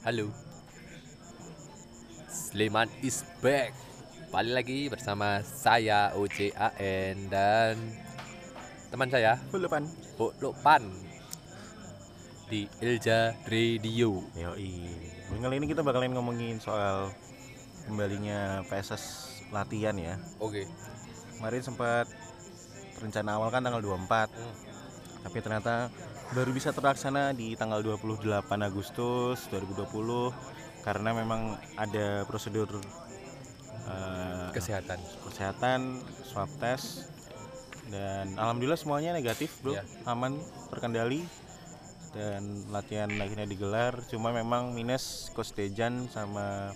Halo. Sleman is back. Balik lagi bersama saya OCAN dan teman saya Hulupan. Lupan di Ilja Radio. Yoi. Kali ini kita bakalan ngomongin soal kembalinya PSS latihan ya. Oke. Kemarin sempat rencana awal kan tanggal 24. Hmm. Tapi ternyata baru bisa terlaksana di tanggal 28 Agustus 2020 karena memang ada prosedur eh, Kesehatan. kesehatan swab test dan alhamdulillah semuanya negatif bro Iya. aman terkendali dan latihan akhirnya digelar cuma memang minus coach Dejan sama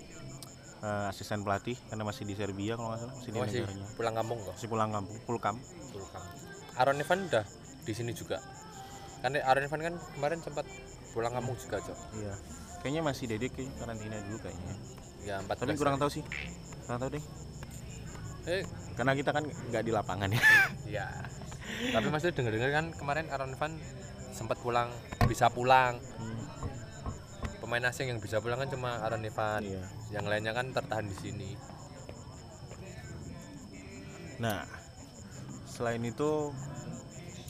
eh, asisten pelatih karena masih di Serbia kalau nggak salah masih di Masih negaranya pulang kampung kok. masih pulang kampung pulkam Pulang kampung. Aaron Evan udah di sini juga. Kan Aaron Evan kan kemarin sempat pulang kampung juga, Cok. iya kayaknya masih dedek karantina dulu kayaknya Ya 14. tapi kurang tahu sih kurang tahu deh Eh, karena kita kan nggak di lapangan ya ya. Tapi maksudnya denger-denger kan kemarin Aaron Evan sempat pulang bisa pulang. Pemain asing yang bisa pulang kan cuma Aaron Evan. iya Yang lainnya kan tertahan di sini. Nah, selain itu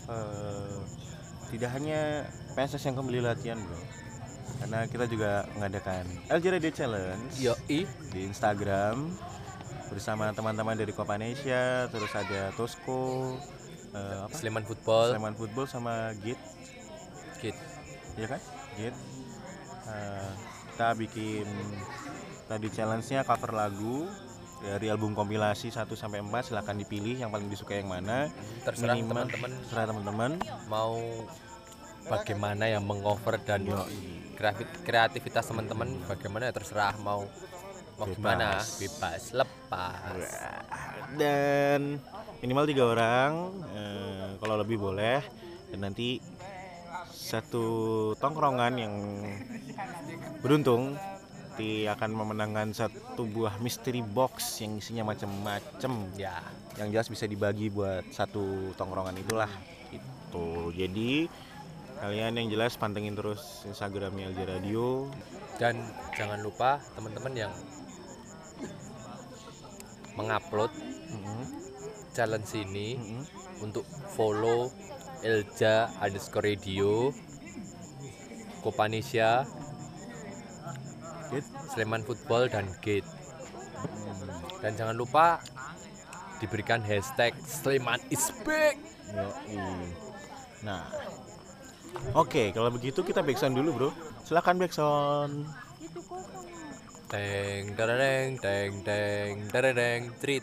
eh, tidak hanya PSS yang kembali latihan, bro. Karena kita juga mengadakan LJ Radio Challenge Yoi. di Instagram bersama teman-teman dari Kopanesia, terus ada Tosco, eh, apa? Sleman Football. Sleman Football sama Git, Kid. ya kan? Git. Eh, kita bikin tadi challenge-nya cover lagu dari album kompilasi 1 sampai 4 silahkan dipilih yang paling disuka yang mana. Terserah teman-teman. terserah teman-teman. Mau bagaimana yang mengover dan kreatif- kreativitas teman-teman bagaimana ya terserah mau mau Bebas. gimana. Bebas lepas. Dan minimal tiga orang eh, kalau lebih boleh. Dan nanti satu tongkrongan yang beruntung nanti akan memenangkan satu buah mystery box yang isinya macam-macam ya yang jelas bisa dibagi buat satu tongkrongan itulah. Itu jadi kalian yang jelas pantengin terus instagramnya LJ Radio. Dan jangan lupa teman-teman yang mengupload Mhm, challenge ini mhm. untuk follow Elja underscore radio Kopanesia Git. Sleman Football dan Gate dan jangan lupa diberikan hashtag Sleman is back. Nah, oke kalau begitu kita backsound dulu bro. Silakan backsound. teng tereng teng teng tereng treat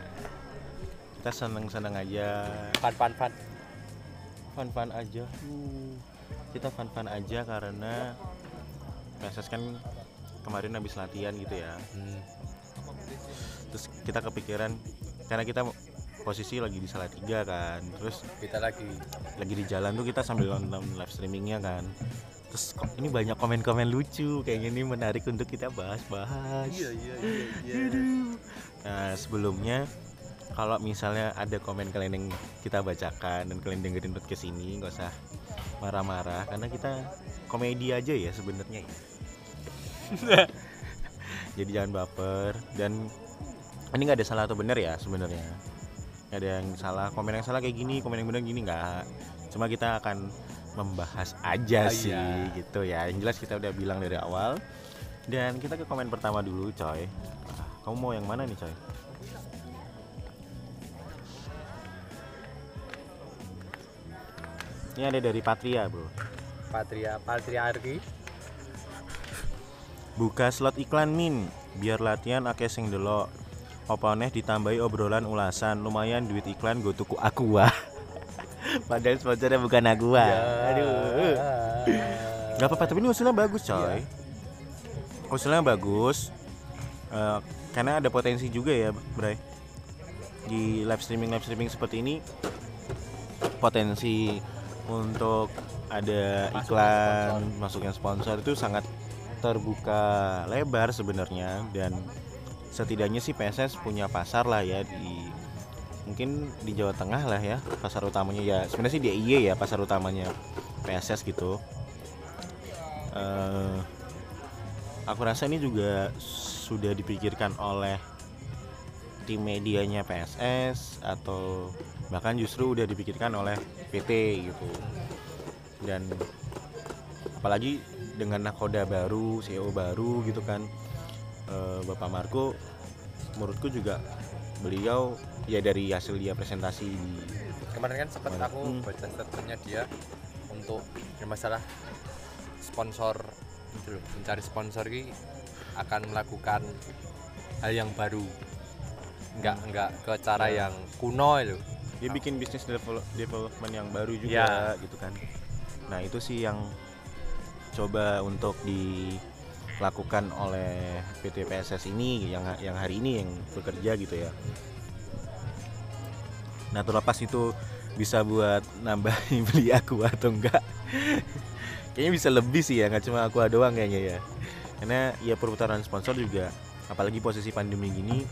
Kita seneng-seneng aja, pan pan pan fun-fun aja. Uh, Kita fun-fun aja karena PSS kan kemarin habis latihan gitu ya. Hmm, Terus kita kepikiran karena kita posisi lagi di Salatiga kan. Terus kita lagi lagi di jalan tuh kita sambil nonton live streamingnya kan terus kok ini banyak komen-komen lucu kayak gini menarik untuk kita bahas-bahas iya iya iya Aduh. nah sebelumnya kalau misalnya ada komen kalian yang kita bacakan dan kalian dengerin podcast ini nggak usah marah-marah karena kita komedi aja ya sebenarnya ya. jadi jangan baper dan ini nggak ada salah atau benar ya sebenarnya. Ada yang salah komen yang salah kayak gini komen yang benar gini nggak. Cuma kita akan membahas Ah, aja sih iya. gitu ya. Yang jelas kita udah bilang dari awal. Dan kita ke komen pertama dulu coy. Ah, kamu mau yang mana nih coy ini ada dari Patria bro patria patriarki buka slot iklan min biar latihan akeh sing delok ditambahi obrolan ulasan lumayan duit iklan go tuku aqua Padahal sponsornya bukan Agua. Ya. Aduh. Gak apa-apa, tapi ini usulnya bagus coy. Usulnya bagus. Eh, karena ada potensi juga ya, Bray. Di live streaming live streaming seperti ini potensi untuk ada Masuknya iklan, masuknya sponsor itu sangat terbuka lebar sebenarnya. Dan setidaknya sih PSS punya pasar lah ya di mungkin di Jawa Tengah lah ya pasar utamanya. Ya sebenarnya sih di IE ya pasar utamanya PSS gitu. Eh, aku rasa ini juga sudah dipikirkan oleh tim medianya PSS atau bahkan justru udah dipikirkan oleh PT gitu dan apalagi dengan nakoda baru CEO baru gitu kan eh, Bapak Marco menurutku juga beliau ya dari hasil dia presentasi di kemarin kan sempat Mana? aku Hmm. baca statementnya dia untuk yang masalah sponsor gitu loh, mencari sponsor ini akan melakukan hal yang baru nggak nggak ke cara Ya. yang kuno itu dia bikin bisnis develop- development yang baru juga Ya. gitu kan. Nah itu sih yang coba untuk dilakukan oleh PT PSS ini yang yang hari ini yang bekerja gitu ya. Nah terlepas itu bisa buat nambahin beli aku atau enggak kayaknya bisa lebih sih ya nggak cuma aku doang kayaknya ya. Karena ya perputaran sponsor juga apalagi posisi pandemi gini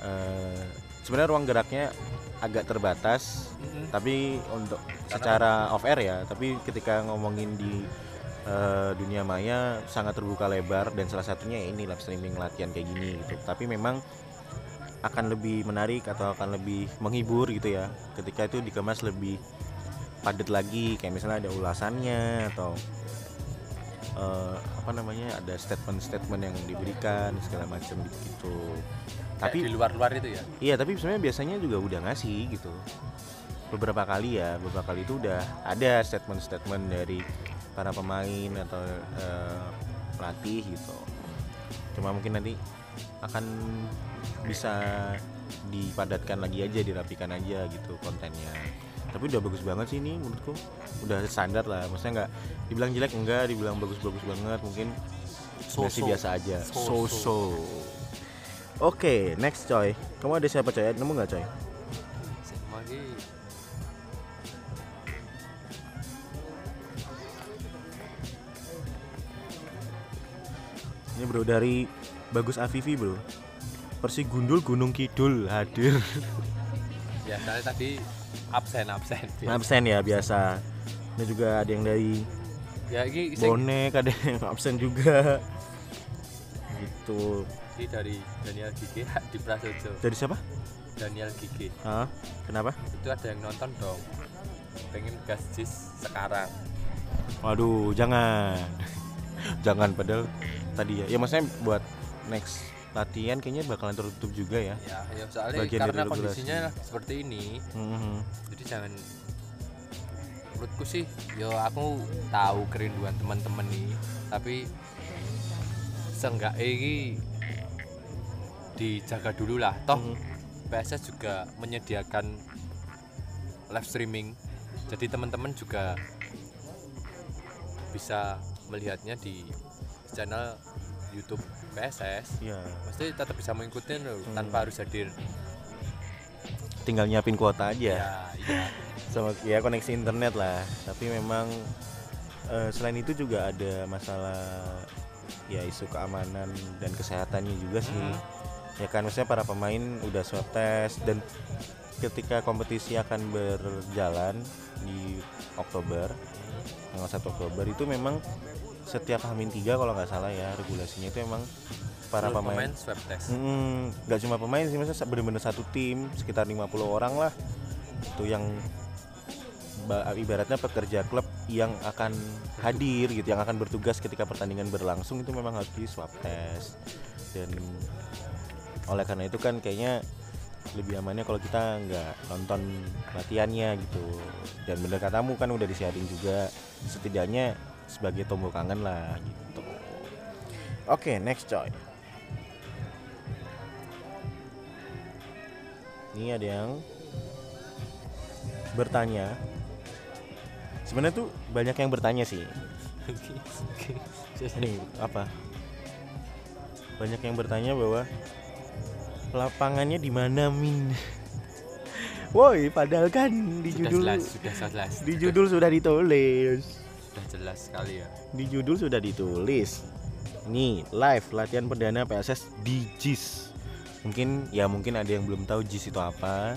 eh, sebenarnya ruang geraknya agak terbatas tapi untuk secara off air ya tapi ketika ngomongin di eh, dunia maya sangat terbuka lebar dan salah satunya ya ini live streaming latihan kayak gini gitu. Tapi memang akan lebih menarik atau akan lebih menghibur gitu ya. Ketika itu dikemas lebih padat lagi kayak misalnya ada ulasannya atau eh, apa namanya ada statement-statement yang diberikan segala macam gitu. Tapi di luar-luar itu ya? Iya tapi sebenarnya biasanya juga udah ngasih gitu. Beberapa kali ya beberapa kali itu udah ada statement-statement dari para pemain atau eh, pelatih gitu. Cuma mungkin nanti akan bisa dipadatkan lagi aja dirapikan aja gitu kontennya tapi udah bagus banget sih ini menurutku udah standar lah maksudnya nggak dibilang jelek enggak dibilang bagus-bagus banget mungkin masih So-so. biasa aja So-so. so-so Oke, next coy. Kamu ada siapa coy? Nemu nggak coy? Ini bro dari Bagus Avivi bro. Persi Gundul Gunung Kidul hadir. ya soalnya tadi absen absen absen ya biasa. Ini juga ada yang dari ya ini bonek, ada yang absen juga. Gitu. ini dari Daniel Gigi di Prasojo Dari siapa? Daniel Gigi Hah? Kenapa? itu ada yang nonton dong pengen gas jis sekarang Waduh, jangan. jangan padahal tadi ya. Ya maksudnya buat next latihan kayaknya bakalan tertutup juga ya. ya, ya soalnya Bagian karena kondisinya seperti ini Mhm. jadi jangan menurutku sih yo aku tahu kerinduan teman-teman nih tapi seenggak ini dijaga dulu lah toh Mhm. PSS juga menyediakan live streaming jadi teman-teman juga bisa melihatnya di channel YouTube PSS Iya. pasti tetap bisa mengikuti loh Hmm. tanpa harus hadir Tinggal nyiapin kuota aja. ya iya sama ya koneksi internet lah tapi memang eh, selain itu juga ada masalah ya isu keamanan dan kesehatannya juga sih Hmm. ya kan maksudnya para pemain udah swab test dan ketika kompetisi akan berjalan di Oktober tanggal 1 Oktober itu memang setiap Hamin 3 kalau nggak salah ya regulasinya itu emang para Seluruh pemain. swab test. Mm, cuma pemain sih maksudnya bener-bener satu tim sekitar 50 orang lah. Itu yang ba- ibaratnya pekerja klub yang akan hadir gitu yang akan bertugas ketika pertandingan berlangsung itu memang harus di swab test. Dan oleh karena itu kan kayaknya lebih amannya kalau kita nggak nonton latihannya gitu. Dan bener katamu kan udah disiarin juga setidaknya sebagai tombol kangen lah gitu. Oke next coy. Ini ada yang bertanya. Sebenarnya tuh banyak yang bertanya sih. Ini apa? Banyak yang bertanya bahwa lapangannya di mana min? Woi padahal kan di sudah judul jelas sudah jelas di judul sudah ditulis sudah jelas sekali ya. Di judul sudah ditulis. Nih live latihan perdana PSS di JIS. Mungkin ya mungkin ada yang belum tahu JIS itu apa.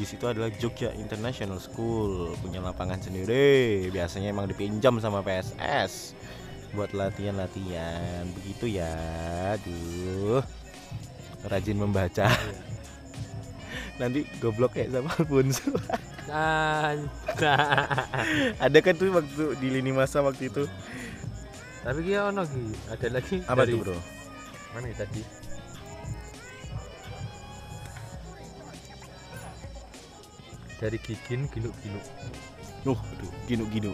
JIS itu adalah Jogja International School. Punya lapangan sendiri. Biasanya emang dipinjam sama PSS buat latihan-latihan. Begitu ya aduh rajin membaca. Nanti goblok kayak sama Alfonso. Ada kan tuh waktu di lini masa waktu itu? Tapi kia ono ki ada lagi apa dari- tuh bro? Mana ya tadi? Dari gigin ginuk-ginuk Nuh, aduh, ginu-ginu.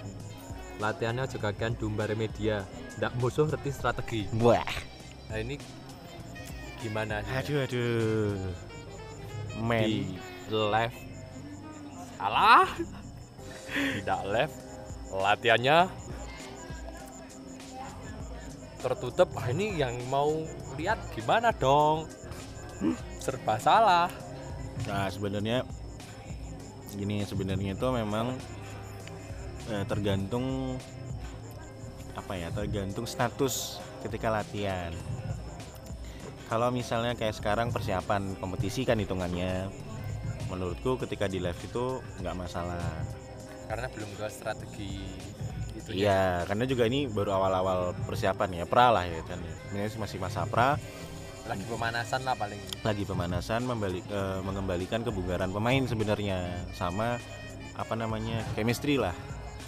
latihannya juga kan dumbar media. Ndak musuh ngerti strategi. Wah, nah ini gimana sih aduh aduh. Men, di left salah tidak left latihannya tertutup. Ah ini yang mau lihat gimana dong? Serba salah. Nah sebenarnya gini sebenarnya itu memang eh, tergantung apa ya tergantung status ketika latihan. Kalau misalnya kayak sekarang persiapan kompetisi kan hitungannya menurutku ketika di live itu nggak masalah. Karena belum ke strategi itu ya. iya karena juga ini baru awal-awal persiapan ya pra lah ya kan ya. Ini masih masa pra. Lagi pemanasan lah paling. Lagi pemanasan membalik eh, mengembalikan kebugaran pemain sebenarnya. Sama apa namanya chemistry lah.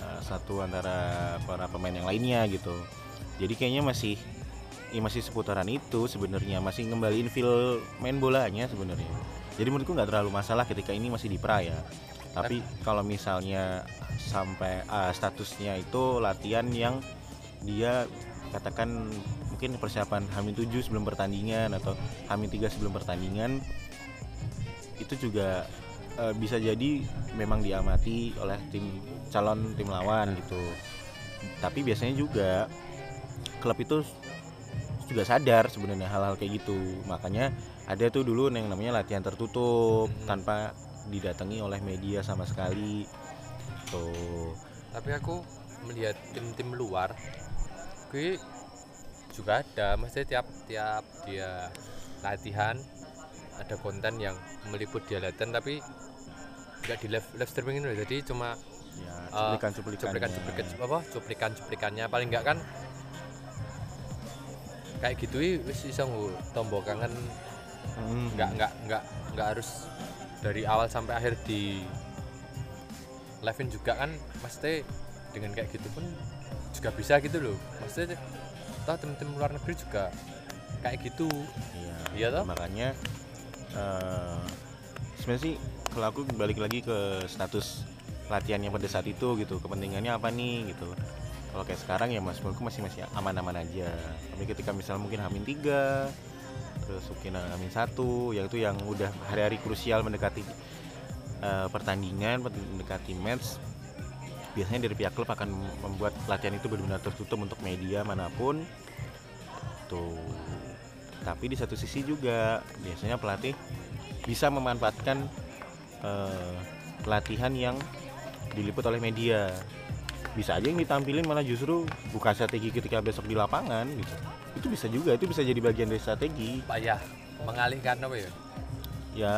Eh, satu antara para pemain yang lainnya gitu. Jadi kayaknya masih ya masih seputaran itu sebenarnya. Masih ngembaliin feel main bolanya sebenarnya jadi menurutku nggak terlalu masalah ketika ini masih di pra ya. Tapi kalau misalnya sampai ah, statusnya itu latihan yang dia katakan mungkin persiapan Hamin 7 sebelum pertandingan atau Hamin 3 sebelum pertandingan itu juga eh, bisa jadi memang diamati oleh tim calon tim lawan gitu. Tapi biasanya juga klub itu juga sadar sebenarnya hal-hal kayak gitu. Makanya ada tuh dulu yang namanya latihan tertutup Mhm. tanpa didatangi oleh media sama sekali. Tuh. Tapi aku melihat tim-tim luar gue juga ada. Maksudnya tiap tiap dia latihan ada konten yang meliput dia latihan tapi nggak di live, live streaming itu jadi cuma ya cuplikan cuplikan cuplikan cuplikan apa cuplikan cuplikannya paling nggak kan kayak gitu wis iso nggo tombol kangen Hmm. nggak nggak nggak nggak harus dari awal sampai akhir di live juga kan pasti dengan kayak gitu pun juga bisa gitu loh maksudnya toh tim-tim luar negeri juga kayak gitu Iya, Iya toh? makanya eh sebenarnya sih kalau aku balik lagi ke status latihannya pada saat itu gitu kepentingannya apa nih gitu kalau kayak sekarang ya mas menurutku masih masih aman-aman aja tapi ketika misalnya mungkin Hamin 3 terus mungkin Hamin satu yang itu yang udah hari-hari krusial mendekati eh, pertandingan mendekati match. Biasanya dari pihak klub akan membuat latihan itu benar-benar tertutup untuk media mana pun. Tuh. Tapi di satu sisi juga biasanya pelatih bisa memanfaatkan eh, latihan yang diliput oleh media. Bisa aja yang ditampilin malah justru bukan strategi ketika besok di lapangan gitu itu bisa juga itu bisa jadi bagian dari strategi. Payah mengalihkan apa ya? Ya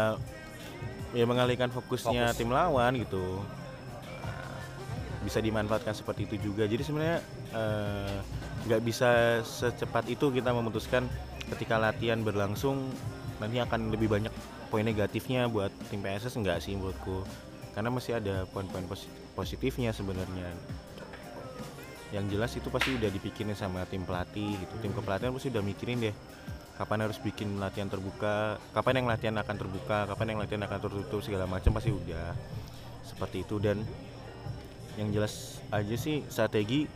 ya mengalihkan fokusnya Fokus. tim lawan gitu. Nah, bisa dimanfaatkan seperti itu juga. Jadi sebenarnya eh, nggak bisa secepat itu kita memutuskan ketika latihan berlangsung nanti akan lebih banyak poin negatifnya buat tim PSS enggak sih menurutku. Karena masih ada poin-poin posi- positifnya sebenarnya yang jelas itu pasti udah dipikirin sama tim pelatih gitu. Tim kepelatihan pasti udah mikirin deh kapan harus bikin latihan terbuka kapan yang latihan akan terbuka kapan yang latihan akan tertutup segala macam pasti udah. Seperti itu. Dan yang jelas aja sih strategi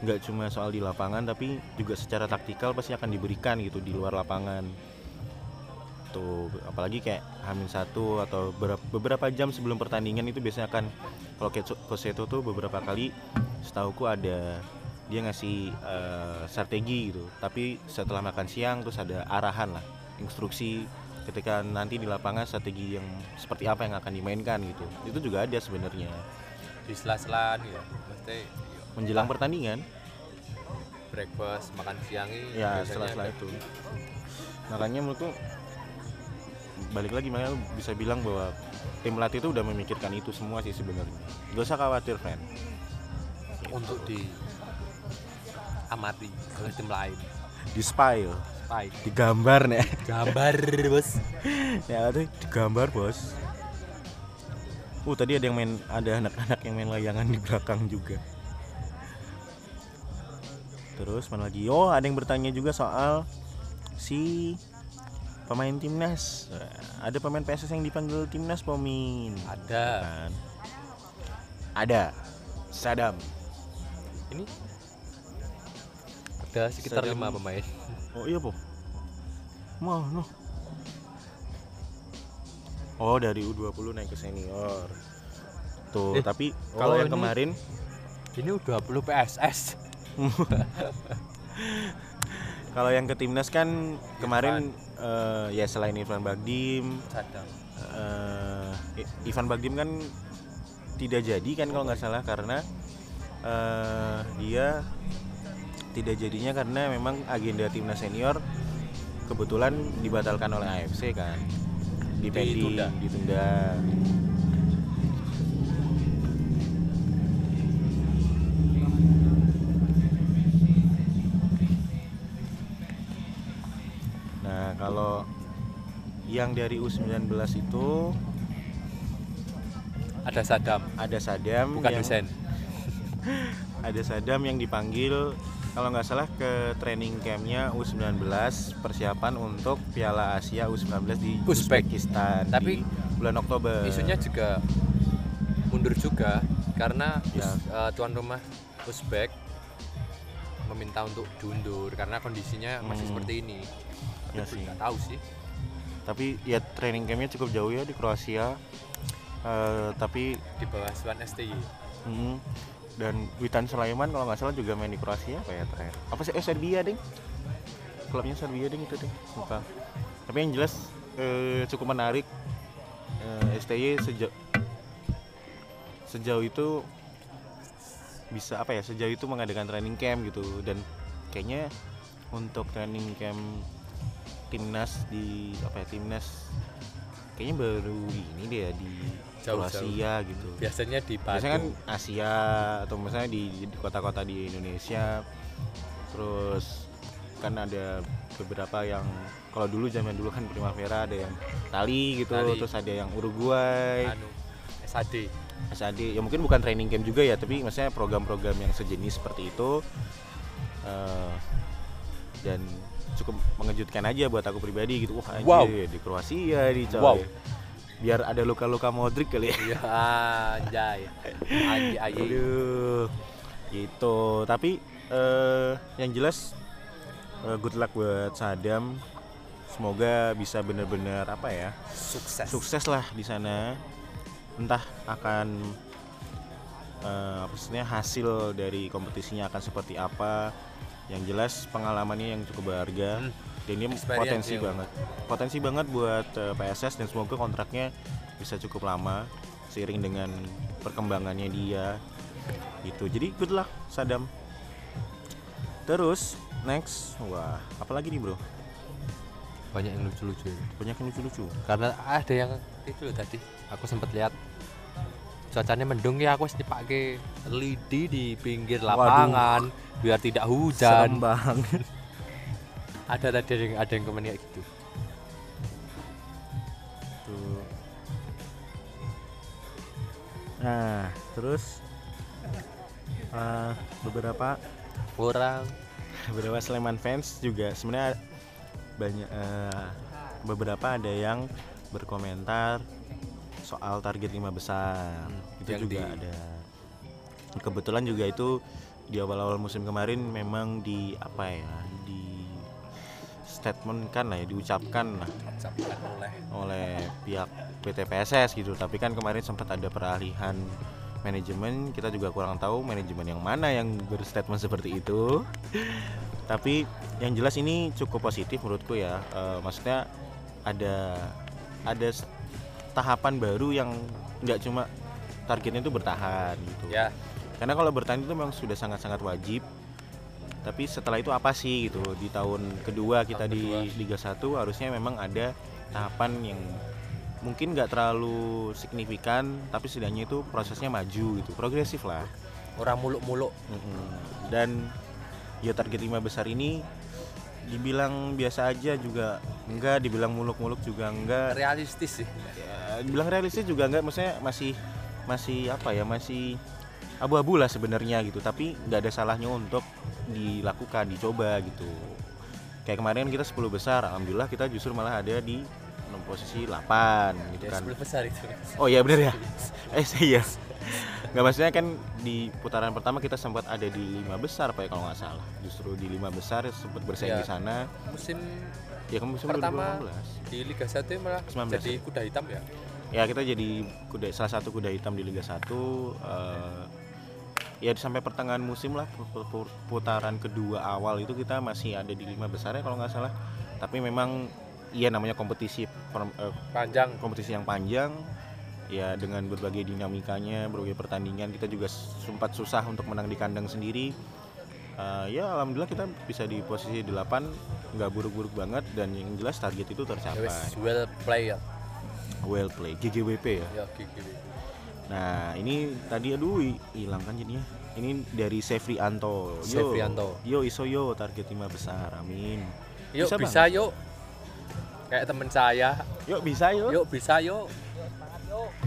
nggak cuma soal di lapangan tapi juga secara taktikal pasti akan diberikan gitu di luar lapangan. Gitu apalagi kayak Hamin satu atau berapa- beberapa jam sebelum pertandingan itu biasanya akan kalau Coach Seto tuh beberapa kali setauku ada dia ngasih eh, strategi gitu. Tapi setelah makan siang terus ada arahan lah instruksi ketika nanti di lapangan strategi yang seperti apa yang akan dimainkan gitu. Itu juga ada sebenarnya. Di sela-sela nih ya mesti menjelang pertandingan. Breakfast makan siang ya setelah-setelah ada- itu. Makanya menurutku balik lagi makanya bisa bilang bahwa tim latih itu udah memikirkan itu semua sih sebenarnya. Gak usah khawatir friend untuk di amati oleh tim lain. Di spy loh. Baik. digambar nih gambar bos. Ya tuh digambar bos. Uh tadi ada yang main ada anak-anak yang main layangan di belakang juga. Terus mana lagi? Oh ada yang bertanya juga soal si pemain timnas. Ada pemain PSS yang dipanggil timnas pomin. Ada. Kan ada. Sadam ini ada sekitar lima pemain. Oh iya po mah no oh dari U20 naik ke senior. Tuh Eh, tapi kalau oh, yang ini- kemarin? Ini udah 20 PSS kalau yang ke timnas kan kemarin eh, ya selain Ivan Bagdim sadang eh, Ivan Bagdim kan tidak jadi kan kalau nggak salah karena eh, dia tidak jadinya karena memang agenda timnas senior kebetulan dibatalkan oleh AFC kan di pending Ditunda. ditunda. Nah, kalau yang dari U19 itu ada Sadam. Ada Sadam bukan yang, ada Sadam yang dipanggil kalau nggak salah ke training campnya U19 persiapan untuk Piala Asia U19 di Uzbek. Uzbekistan Tapi di bulan Oktober. isunya juga mundur juga karena Ya. Eh, tuan rumah Uzbek meminta untuk diundur karena kondisinya masih Hmm. seperti ini. Ya Tapi sih. nggak tahu sih. Tapi ya training campnya cukup jauh ya di Kroasia. Eh, tapi Di bawah Swan STY. mm, dan Witan Sulaiman kalau nggak salah juga main di Kroasia apa ya terakhir? Apa sih eh, Serbia ding? Klubnya Serbia ding itu ding. Lupa. Tapi yang jelas eh, cukup menarik. Eh, STY sejauh sejauh itu bisa apa ya sejauh itu mengadakan training camp gitu dan kayaknya untuk training camp timnas di apa ya timnas kayaknya baru ini ya di Jauh-jauh. Kroasia gitu Biasanya di biasanya kan. Asia atau misalnya di kota-kota di Indonesia terus kan ada beberapa yang kalau dulu zaman dulu kan Primavera ada yang Tali gitu Tali. terus ada yang Uruguay anu SAD. SAD ya mungkin bukan training camp juga ya tapi maksudnya program-program yang sejenis seperti itu eh, dan cukup mengejutkan aja buat aku pribadi gitu wah Wow. di Kroasia di coy Wow. Biar ada luka-luka Modric kali ya Iya anjay. Anjay anjay. Aduh, gitu. Tapi eh, yang jelas eh, good luck buat Sadam. Semoga bisa benar-benar apa ya Sukses. sukses lah di sana. Entah akan eh, apa maksudnya hasil dari kompetisinya akan seperti apa. Yang jelas pengalamannya yang cukup berharga. Hmm. Dan dia Experience potensi ya. banget. Potensi banget buat eh, PSS dan semoga kontraknya bisa cukup lama seiring dengan perkembangannya dia gitu jadi good luck Sadam terus next wah apalagi nih bro Banyak yang lucu-lucu. ini. banyak yang lucu-lucu Karena ada yang itu loh tadi. Aku sempat lihat cuacanya mendung ya aku harus dipakai lidi di pinggir lapangan biar tidak hujan. banget Ada tadi ada yang, ada yang komen kayak gitu. tuh nah terus eh, beberapa? Orang beberapa Sleman fans juga sebenarnya banyak eh, beberapa ada yang berkomentar soal target lima besar. Hmm, itu juga di- ada. Kebetulan juga itu di awal-awal musim kemarin memang di apa ya statement kan lah ya diucapkan lah. Oleh oleh pihak PT PSS gitu. Tapi kan kemarin sempat ada peralihan manajemen. Kita juga kurang tahu manajemen yang mana yang berstatement seperti itu. Tapi yang jelas ini cukup positif menurutku ya. Eh, maksudnya ada ada tahapan baru yang nggak cuma targetnya itu bertahan gitu. Ya. Karena kalau bertahan itu memang sudah sangat-sangat wajib tapi setelah itu apa sih gitu? Di tahun kedua kita Tahun di kedua. Liga 1 harusnya memang ada tahapan yang mungkin nggak terlalu signifikan tapi setidaknya itu prosesnya maju gitu progresif lah. Orang muluk-muluk. Dan ya target lima besar ini dibilang biasa aja juga enggak dibilang muluk-muluk juga enggak. Realistis sih. Ya, dibilang realistis juga enggak maksudnya masih masih apa ya masih abu-abu lah sebenarnya gitu. Tapi nggak ada salahnya untuk dilakukan dicoba gitu. Kayak kemarin kita 10 besar alhamdulillah kita justru malah ada di posisi 8 gitu ya kan. 10 besar itu. Oh iya bener ya? Eh iya. Nggak maksudnya kan di putaran pertama kita sempat ada di lima besar pak ya kalau nggak salah. Justru di lima besar sempat bersaing Iya. di sana. musim ya kan musim Pertama. 2015 di Liga 1 malah 19. jadi kuda hitam ya? Ya kita jadi kuda salah satu kuda hitam di Liga 1 eh, ya sampai pertengahan musim lah pu- pu- pu- putaran kedua awal itu kita masih ada di lima besar ya kalau nggak salah. Tapi memang iya namanya kompetisi per- eh, panjang. kompetisi yang panjang. Ya dengan berbagai dinamikanya berbagai pertandingan kita juga sempat susah untuk menang di kandang sendiri. Eh, ya alhamdulillah kita bisa di posisi 8 nggak buruk-buruk banget dan yang jelas target itu tercapai. Well play ya well play GGWP ya? Ya gigi Nah ini tadi aduh hi- hilang kan jadinya. Ini dari Sefri Anto. Yo, Sefrianto. Yo iso yo target 5 besar. Amin. yuk Bisa, bisa, Bang? yuk kayak temen saya Yuk bisa yuk. yuk bisa yuk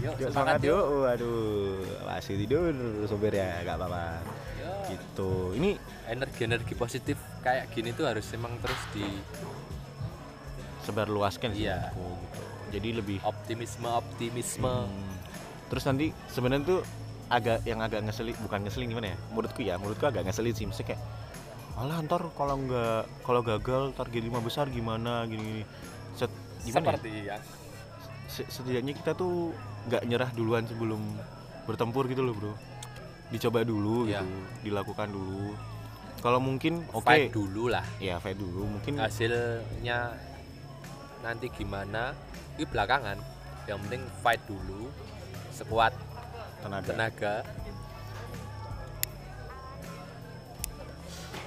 yuk Yuk, semangat yuk Waduh, masih tidur sopir ya, nggak apa-apa. Yuk. Gitu. Ini energi-energi positif kayak gini tuh harus emang terus di sebar luaskan sih Iya. gitu. Jadi lebih optimisme optimisme Hmm. Terus nanti sebenarnya tuh agak yang agak ngeselin bukan ngeselin gimana ya? Menurutku ya, menurutku agak ngeselin sih. Maksudnya kayak Alah ntar kalau nggak kalau gagal target lima besar gimana gini, gini. Set, gimana ya? seperti yang Se- setidaknya kita tuh nggak nyerah duluan sebelum bertempur gitu loh bro dicoba dulu Iya. gitu dilakukan dulu kalau mungkin oke fight dulu lah ya fight dulu mungkin hasilnya nanti gimana ini belakangan yang penting fight dulu sekuat tenaga tenaga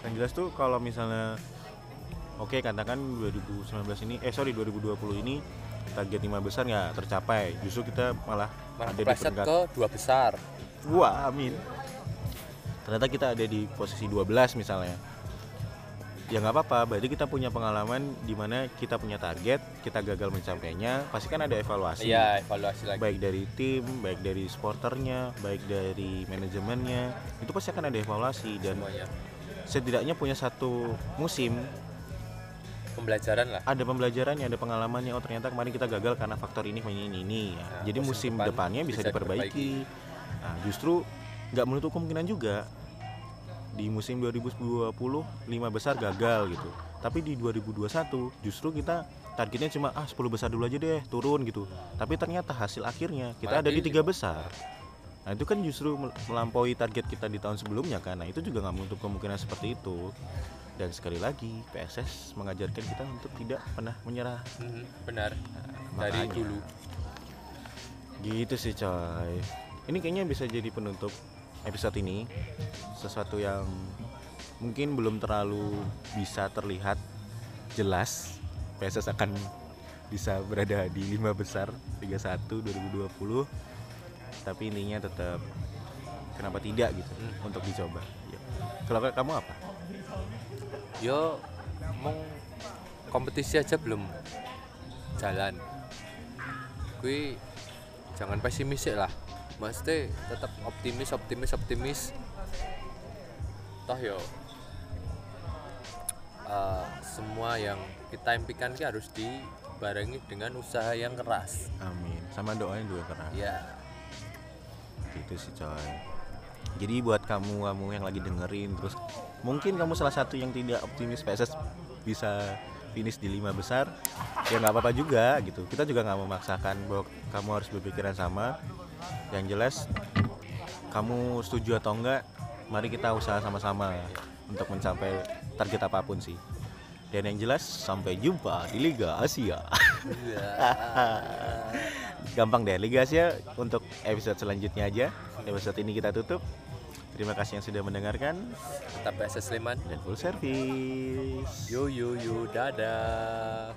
yang jelas tuh kalau misalnya oke katakan 2019 ini eh sorry 2020 ini target lima besar nggak tercapai justru kita malah malah ada di peringkat ke dua besar Wah, amin. Ternyata kita ada di posisi 12 misalnya. Ya nggak apa-apa, berarti kita punya pengalaman di mana kita punya target, kita gagal mencapainya, pasti kan ada evaluasi. iya evaluasi lagi Baik dari tim, baik dari supporternya, baik dari manajemennya, itu pasti akan ada evaluasi dan semuanya setidaknya punya satu musim pembelajaran lah ada pembelajarannya, ada pengalamannya. Oh ternyata kemarin kita gagal karena faktor ini, ini, ini. ini. Ya, Nah, Jadi musim musim depan depannya bisa, bisa diperbaiki. Nah, justru nggak menutup kemungkinan juga di musim 2020 lima besar gagal gitu. Tapi di 2021 justru kita targetnya cuma ah 10 besar dulu aja deh turun gitu. Tapi ternyata hasil akhirnya kita Malah ada di tiga besar. Nah itu kan justru mel- melampaui target kita di tahun sebelumnya kan. Nah itu juga nggak menutup kemungkinan seperti itu. Dan sekali lagi PSS mengajarkan kita untuk tidak pernah menyerah. Mhm, benar Nah, dari makanya. dulu Gitu sih coy. Ini kayaknya bisa jadi penutup episode ini. Sesuatu yang mungkin belum terlalu bisa terlihat jelas. PSS akan bisa berada di lima besar Liga 1 2020. Tapi intinya tetap kenapa tidak gitu Hmm. untuk dicoba. Ya. Kalau kamu apa? yo ngomong kompetisi aja belum jalan kui jangan pesimis sih maksudnya tetap optimis optimis optimis. Toh yo. Eh, semua yang kita impikan ki harus dibarengi dengan usaha yang keras. Amin. Sama doanya juga keras. ya gitu sih coy. Jadi buat kamu kamu yang lagi dengerin terus mungkin kamu salah satu yang tidak optimis PSS bisa finish di lima besar ya nggak apa-apa juga gitu. Kita juga nggak memaksakan bahwa kamu harus berpikiran sama yang jelas kamu setuju atau enggak mari kita usaha sama-sama untuk mencapai target apa pun sih. Dan yang jelas sampai jumpa di Liga Asia. Gampang deh Liga Asia untuk episode selanjutnya aja. Episode ini kita tutup. Terima kasih yang sudah mendengarkan. Tetap PSS Sleman. Dan full service. Yo yo yo dadah